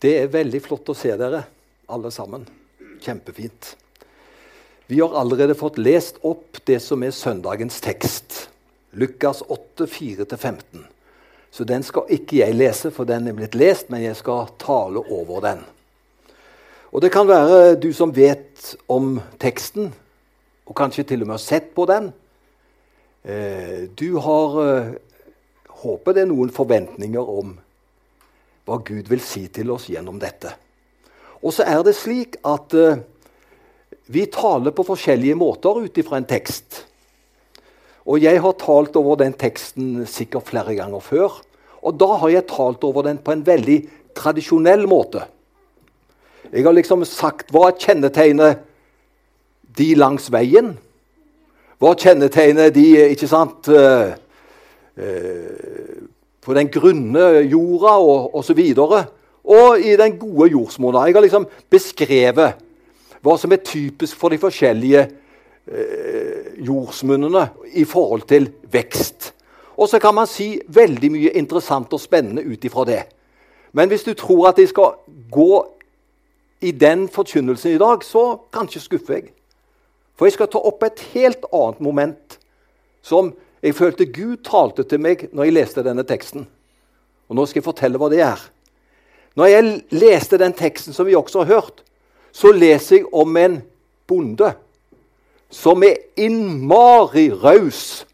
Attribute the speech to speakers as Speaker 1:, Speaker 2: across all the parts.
Speaker 1: Det er veldig flott å se dere, alle sammen. Kjempefint. Vi har allerede fått lest opp det som er søndagens tekst. Lukas 8, 4-15. Så den skal ikke jeg lese, for den er blitt lest, men jeg skal tale over den. Og det kan være du som vet om teksten, og kanskje til og med har sett på den. Eh, du har eh, Håper det er noen forventninger om hva Gud vil si til oss gjennom dette. Og så er det slik at uh, vi taler på forskjellige måter ut ifra en tekst. Og jeg har talt over den teksten sikkert flere ganger før. Og da har jeg talt over den på en veldig tradisjonell måte. Jeg har liksom sagt hva kjennetegner de langs veien? Hva kjennetegner de ikke sant, uh, uh, på den grunne jorda og osv. Og, og i den gode jordsmonna. Jeg har liksom beskrevet hva som er typisk for de forskjellige eh, jordsmunnene i forhold til vekst. Og så kan man si veldig mye interessant og spennende ut ifra det. Men hvis du tror at jeg skal gå i den forkynnelsen i dag, så kanskje skuffer jeg. For jeg skal ta opp et helt annet moment som jeg følte Gud talte til meg når jeg leste denne teksten. Og Nå skal jeg fortelle hva det er. Når jeg leste den teksten som vi også har hørt, så leser jeg om en bonde som er innmari raus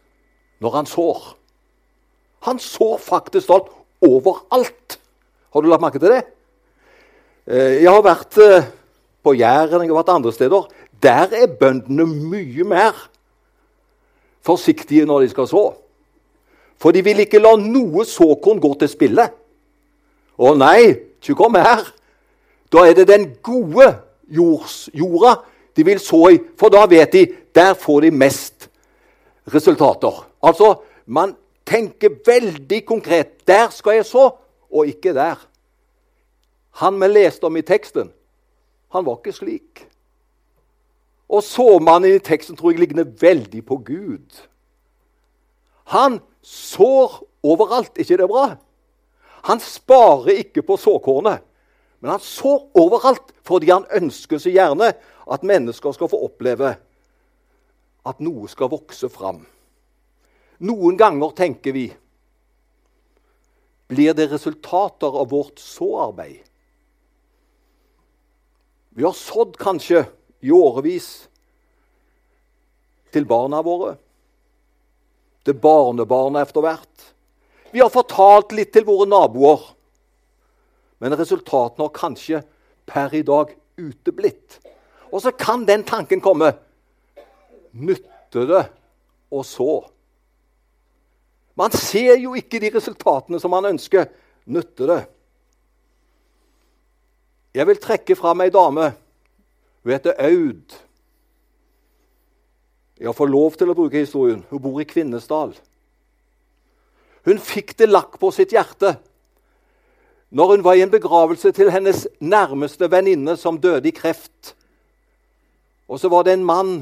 Speaker 1: når han sår. Han sår faktisk alt overalt. Har du lagt merke til det? Eh, jeg har vært eh, på Jæren, jeg har vært andre steder. Der er bøndene mye mer forsiktige når de skal så. For de vil ikke la noe såkorn gå til spille. Å nei, ikke kom her. Da er det den gode jords, jorda de vil så i, for da vet de der får de mest resultater. Altså, man tenker veldig konkret. Der skal jeg så, og ikke der. Han vi leste om i teksten, han var ikke slik. Og såmannen i teksten tror jeg ligner veldig på Gud. Han sår overalt. ikke det bra? Han sparer ikke på såkornet, men han sår overalt fordi han ønsker så gjerne at mennesker skal få oppleve at noe skal vokse fram. Noen ganger tenker vi blir det resultater av vårt såarbeid. Vi har sådd kanskje i årevis til barna våre, til barnebarna etter hvert. Vi har fortalt litt til våre naboer, men resultatene har kanskje per i dag uteblitt. Og så kan den tanken komme Nytter det å så? Man ser jo ikke de resultatene som man ønsker. Nytter det? Jeg vil trekke fram ei dame hun heter Aud. Jeg får lov til å bruke historien. Hun bor i Kvinesdal. Hun fikk det lakk på sitt hjerte når hun var i en begravelse til hennes nærmeste venninne som døde i kreft. Og så var det en mann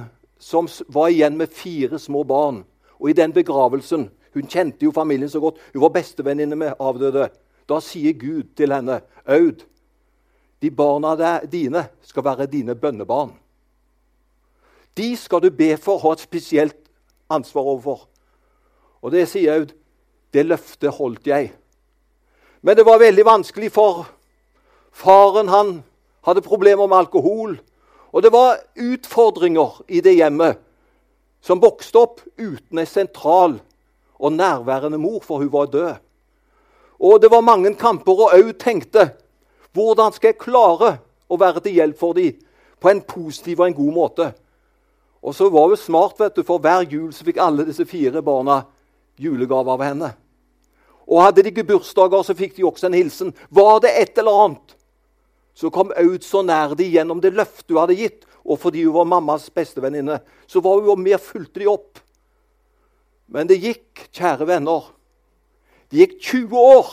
Speaker 1: som var igjen med fire små barn. Og i den begravelsen Hun kjente jo familien så godt. Hun var bestevenninne med avdøde. Da sier Gud til henne, Aud, de barna dine skal være dine bønnebarn. De skal du be for, ha et spesielt ansvar overfor. Og det sier Aud. Det løftet holdt jeg. Men det var veldig vanskelig, for faren han hadde problemer med alkohol. Og det var utfordringer i det hjemmet som vokste opp uten en sentral og nærværende mor, for hun var død. Og det var mange kamper, og Aud tenkte hvordan skal jeg klare å være til hjelp for dem på en positiv og en god måte? Og så var hun smart, vet du, for hver jul så fikk alle disse fire barna julegave av henne. Og hadde de ikke bursdager, så fikk de også en hilsen. Var det et eller annet, så kom Aud så nær de gjennom det løftet hun hadde gitt, og fordi hun var mammas bestevenninne, så var hun mer fulgte de opp. Men det gikk, kjære venner, det gikk 20 år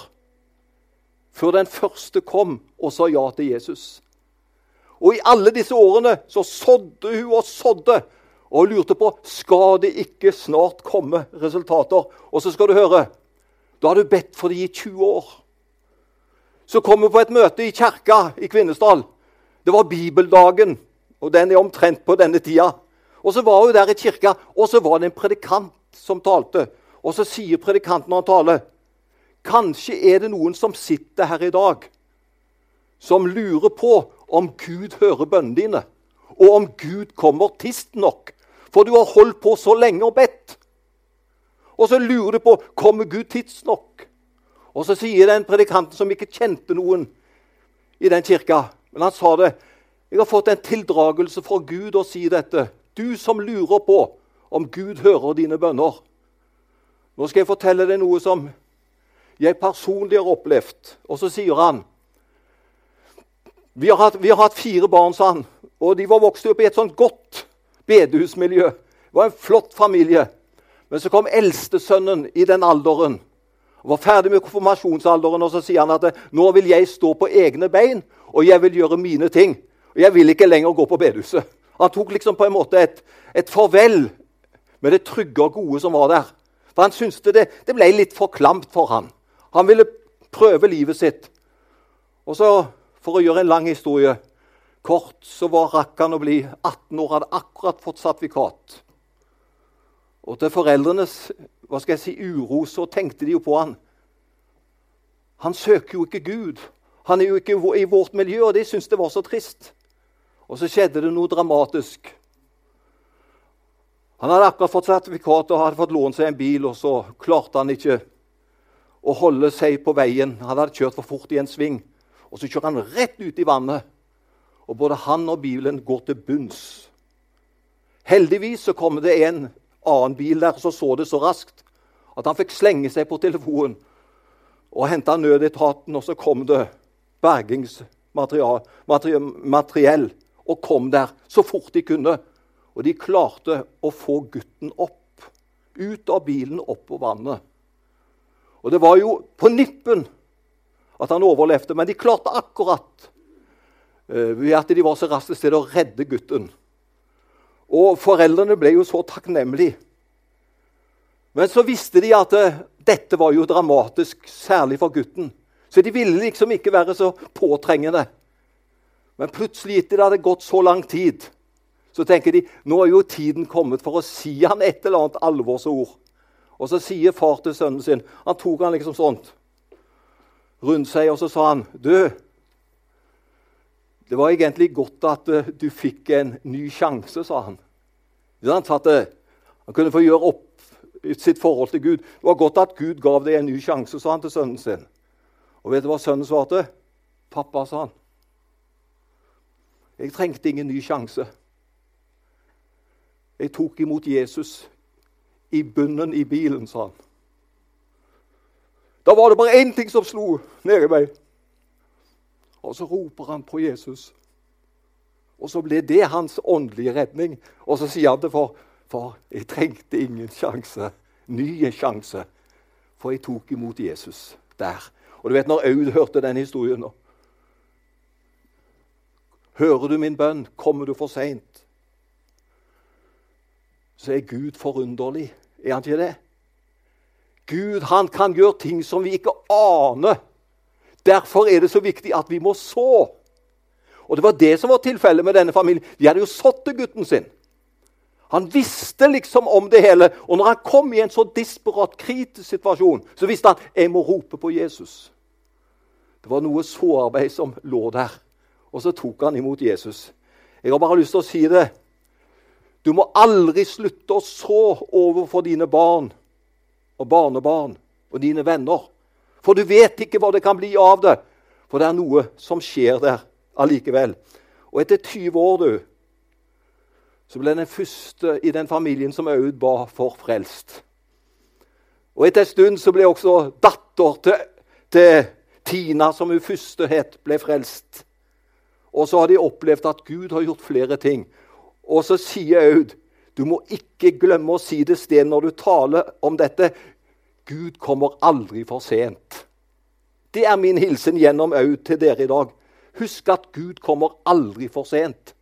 Speaker 1: før den første kom og sa ja til Jesus. Og i alle disse årene så sådde hun og sådde og lurte på skal det ikke snart komme resultater. Og så skal du høre da har du bedt for det i 20 år. Så kom hun på et møte i kirka i Kvinesdal. Det var bibeldagen, og den er omtrent på denne tida. Og så var hun der i kirka, og så var det en predikant som talte. Og så sier predikanten når han taler, Kanskje er det noen som sitter her i dag, som lurer på om Gud hører bønnene dine, og om Gud kommer tidsnok. For du har holdt på så lenge og bedt. Og så lurer du på kommer Gud tidsnok. Og så sier den predikanten som ikke kjente noen i den kirka, men han sa det Jeg har fått en tildragelse fra Gud å si dette. Du som lurer på om Gud hører dine bønner. Nå skal jeg fortelle deg noe som jeg personlig har opplevd. Og så sier han vi har, hatt, vi har hatt fire barn, sa han. Og de var vokst opp i et sånt godt bedehusmiljø. Det var en flott familie. Men så kom eldstesønnen i den alderen. og var ferdig med konfirmasjonsalderen, og så sier han at nå vil jeg stå på egne bein, og jeg vil gjøre mine ting. Og jeg vil ikke lenger gå på bedehuset. Han tok liksom på en måte et, et farvel med det trygge og gode som var der. For han syntes det, det ble litt for klamt for han. Han ville prøve livet sitt. Og så, For å gjøre en lang historie kort, så var rakk å bli 18 år, hadde akkurat fått sertifikat. Og til foreldrenes hva skal jeg si, uro så tenkte de jo på han. Han søker jo ikke Gud. Han er jo ikke i vårt miljø, og de syntes det var så trist. Og så skjedde det noe dramatisk. Han hadde akkurat fått sertifikat og hadde fått lånt seg en bil, og så klarte han ikke å holde seg på veien. Han hadde kjørt for fort i en sving, og så kjører han rett ut i vannet. Og både han og bilen går til bunns. Heldigvis så kom det en annen bil der som så, det så raskt at han fikk slenge seg på telefonen og hente nødetaten, og så kom det bergingsmateriell og kom der så fort de kunne. Og de klarte å få gutten opp. Ut av bilen, opp på vannet. Og det var jo på nippen at han overlevde, men de klarte akkurat uh, ved at de var så raske til å redde gutten. Og foreldrene ble jo så takknemlige. Men så visste de at uh, dette var jo dramatisk, særlig for gutten. Så de ville liksom ikke være så påtrengende. Men plutselig, etter det hadde gått så lang tid, så tenker de nå er jo tiden kommet for å si han et eller annet alvorsord. Og så sier far til sønnen sin Han tok han liksom sånt rundt seg, og så sa han Du, det var egentlig godt at uh, du fikk en ny sjanse, sa han. At han kunne få gjøre opp sitt forhold til Gud. Det var godt at Gud gav deg en ny sjanse, sa han til sønnen sin. Og vet du hva sønnen svarte? Pappa, sa han. Jeg trengte ingen ny sjanse. Jeg tok imot Jesus i bunnen i bilen, sa han. Da var det bare én ting som slo ned i meg. Og så roper han på Jesus. Og så ble det hans åndelige redning. Og så sier han til far Far, jeg trengte ingen sjanse. nye sjanse. For jeg tok imot Jesus der. Og du vet når Aud hørte den historien nå Hører du min bønn? Kommer du for seint? Så er Gud forunderlig. Er han ikke det? Gud han kan gjøre ting som vi ikke aner. Derfor er det så viktig at vi må så. Og Det var det som var tilfellet med denne familien. De hadde jo sådd til gutten sin. Han visste liksom om det hele. Og når han kom i en så disperat, kritisk situasjon, så visste han jeg må rope på Jesus. Det var noe såarbeid som lå der. Og så tok han imot Jesus. Jeg har bare lyst til å si det. Du må aldri slutte å så overfor dine barn og barnebarn og dine venner. For du vet ikke hva det kan bli av det. For det er noe som skjer der allikevel. Og etter 20 år, du, så ble den første i den familien som Aud ba for, frelst. Og etter en stund så ble også datter til, til Tina, som hun første het, ble frelst. Og så har de opplevd at Gud har gjort flere ting. Og så sier Aud du må ikke glemme å si det sted når du taler om dette. Gud kommer aldri for sent. Det er min hilsen gjennom au til dere i dag. Husk at Gud kommer aldri for sent.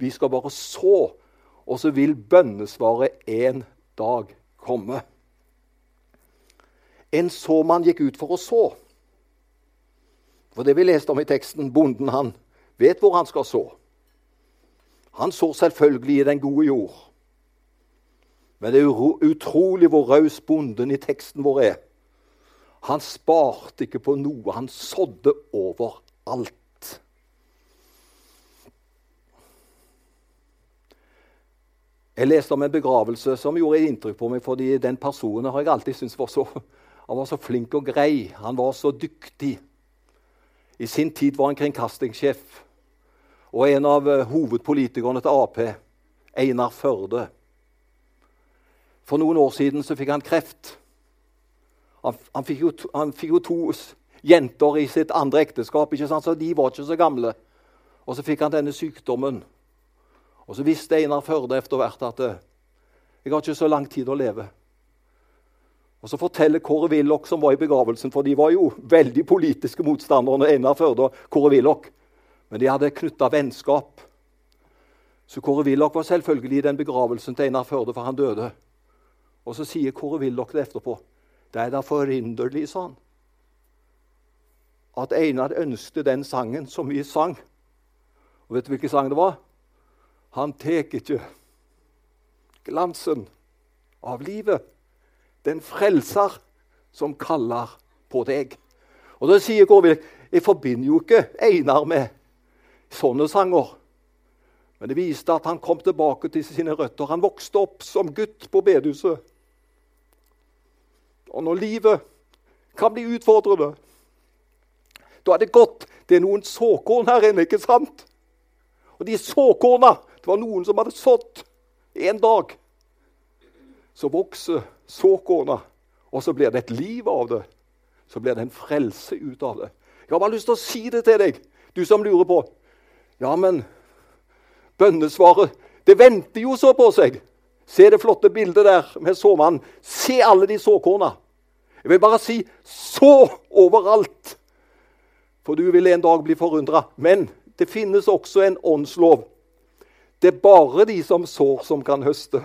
Speaker 1: Vi skal bare så, og så vil bønnesvaret en dag komme. En såmann gikk ut for å så. For det vi leste om i teksten, bonden han vet hvor han skal så. Han så selvfølgelig i den gode jord. Men det er utrolig hvor raus bonden i teksten vår er. Han sparte ikke på noe. Han sådde overalt. Jeg leste om en begravelse som gjorde inntrykk på meg, fordi den personen har jeg alltid syntes var så, han var så flink og grei. Han var så dyktig. I sin tid var han kringkastingssjef og en av eh, hovedpolitikerne til Ap, Einar Førde. For noen år siden så fikk han kreft. Han, han, fikk jo, han, fikk jo, to jenter i sitt andre ekteskap, ikke sant? så de var ikke så gamle. Og så fikk han denne sykdommen. Og så visste Einar Førde etter hvert at eh, jeg har ikke så lang tid å leve. Og Så forteller Kåre Willoch, som var i begravelsen, for de var jo veldig politiske motstandere, Einar Førde og Kåre Willoch. Men de hadde knytta vennskap. Så Kåre Willoch var selvfølgelig i den begravelsen til Einar Førde, for han døde. Og så sier Kåre Willoch det etterpå. Det er da forunderlig, sa han, at Einar ønsket den sangen som vi sang. Og vet du hvilken sang det var? Han tek ikke glansen av livet. Den frelser som kaller på deg. Og da sier Kårvik jeg forbinder jo ikke Einar med sånne sanger. Men det viste at han kom tilbake til sine røtter. Han vokste opp som gutt på bedehuset. Og når livet kan bli utfordrende, da er det godt det er noen såkorn her inne, ikke sant? Og de såkorna det var noen som hadde sådd en dag. Så vokser såkorna, og så blir det et liv av det. Så blir det en frelse ut av det. Jeg har bare lyst til å si det til deg, du som lurer på. Ja, men bønnesvaret Det venter jo så på seg. Se det flotte bildet der med såmannen. Se alle de såkorna. Jeg vil bare si så overalt. For du vil en dag bli forundra. Men det finnes også en åndslov. Det er bare de som sår, som kan høste.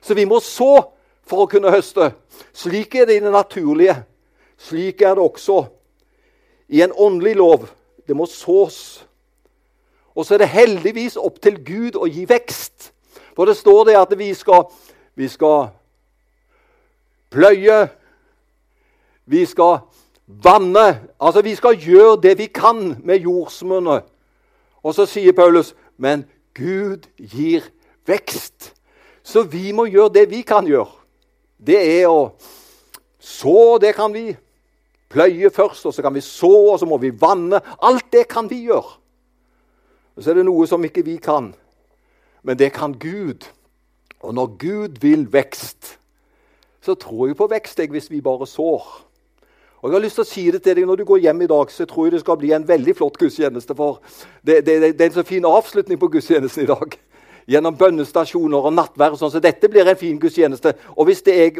Speaker 1: Så vi må så for å kunne høste. Slik er det i det naturlige. Slik er det også i en åndelig lov. Det må sås. Og så er det heldigvis opp til Gud å gi vekst. For det står det at vi skal, vi skal pløye, vi skal vanne. Altså vi skal gjøre det vi kan med jordsmonnet. Og så sier Paulus men Gud gir vekst. Så vi må gjøre det vi kan gjøre. Det er å så, det kan vi. Pløye først, og så kan vi så, og så må vi vanne. Alt det kan vi gjøre. Og så er det noe som ikke vi kan. Men det kan Gud. Og når Gud vil vekst, så tror jeg på vekst jeg, hvis vi bare sår. Og jeg har lyst til å si det til deg Når du går hjem i dag, så tror jeg det skal bli en veldig flott gudstjeneste. for det, det, det, er en så fin avslutning på gudstjenesten i dag. Gjennom bønnestasjoner og nattvær. sånn, så Dette blir en fin gudstjeneste. Og hvis det jeg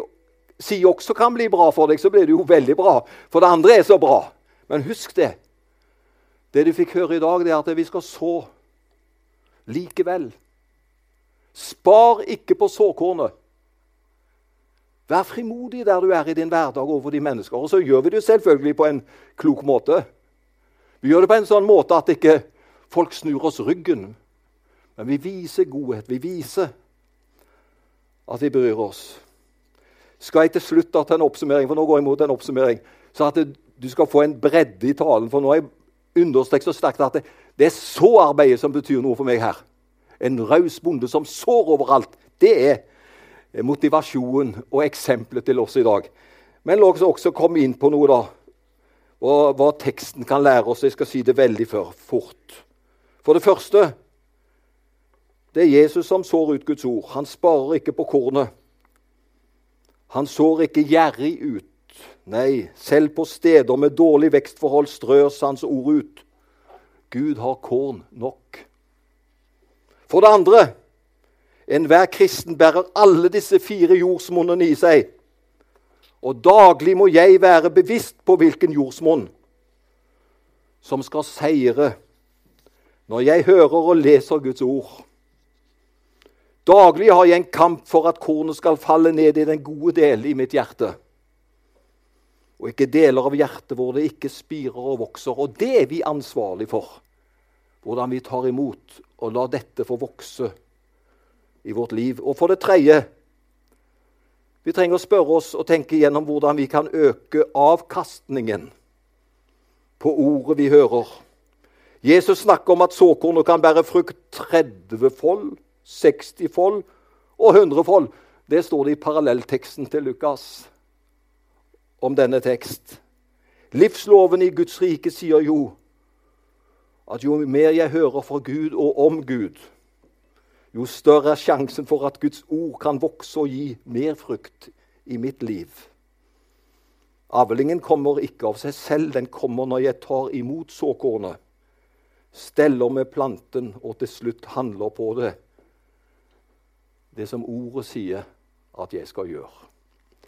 Speaker 1: sier også kan bli bra for deg, så blir det jo veldig bra. For det andre er så bra. Men husk det. Det du fikk høre i dag, det er at vi skal så likevel. Spar ikke på såkornet. Vær frimodig der du er i din hverdag overfor de mennesker. Og så gjør vi det selvfølgelig på en klok måte. Vi gjør det på en sånn måte at ikke folk snur oss ryggen. Men vi viser godhet. Vi viser at vi bryr oss. Skal jeg til slutt da til en oppsummering, for nå går jeg mot en oppsummering, så at du skal få en bredde i talen. For nå har jeg understreket så sterkt at det, det er så-arbeidet som betyr noe for meg her. En raus bonde som sår overalt. Det er motivasjonen og eksempelet til oss i dag. Men la oss også komme inn på noe, da. Og hva teksten kan lære oss. Jeg skal si det veldig fort. For det første det er Jesus som sår ut Guds ord. Han sparer ikke på kornet. Han sår ikke gjerrig ut. Nei, selv på steder med dårlig vekstforhold strøs hans ord ut. Gud har korn nok. For det andre Enhver kristen bærer alle disse fire jordsmonnene i seg. Og daglig må jeg være bevisst på hvilken jordsmonn som skal seire når jeg hører og leser Guds ord. Daglig har jeg en kamp for at kornet skal falle ned i den gode del i mitt hjerte. og ikke deler av hjertet hvor det ikke spirer og vokser. Og det er vi ansvarlig for. Hvordan vi tar imot og lar dette få vokse i vårt liv. Og for det tredje vi trenger å spørre oss og tenke gjennom hvordan vi kan øke avkastningen på ordet vi hører. Jesus snakker om at såkornet kan bære frukt 30 fold, 60 fold og 100 fold. Det står det i parallellteksten til Lukas om denne tekst. Livsloven i Guds rike sier jo at jo mer jeg hører fra Gud og om Gud, jo større er sjansen for at Guds ord kan vokse og gi mer frukt i mitt liv. Avlingen kommer ikke av seg selv, den kommer når jeg tar imot såkornet, steller med planten og til slutt handler på det. Det som ordet sier at jeg skal gjøre.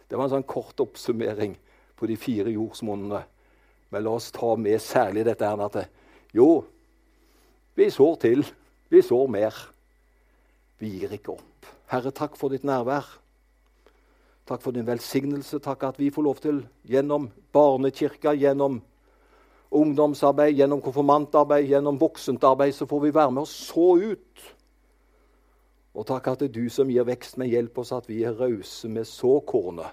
Speaker 1: Det var en sånn kort oppsummering på de fire jordsmonnene. Men la oss ta med særlig dette her at jo, vi sår til. Vi sår mer. Vi gir ikke opp. Herre, takk for ditt nærvær. Takk for din velsignelse. Takk at vi får lov til gjennom barnekirka, gjennom ungdomsarbeid, gjennom konfirmantarbeid, gjennom voksent arbeid, så får vi være med og så ut. Og takk at det er du som gir vekst, men hjelp oss at vi er rause med såkornet.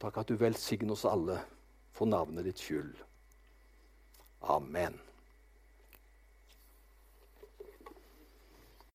Speaker 1: Takk at du velsigner oss alle for navnet ditt skyld. Amen.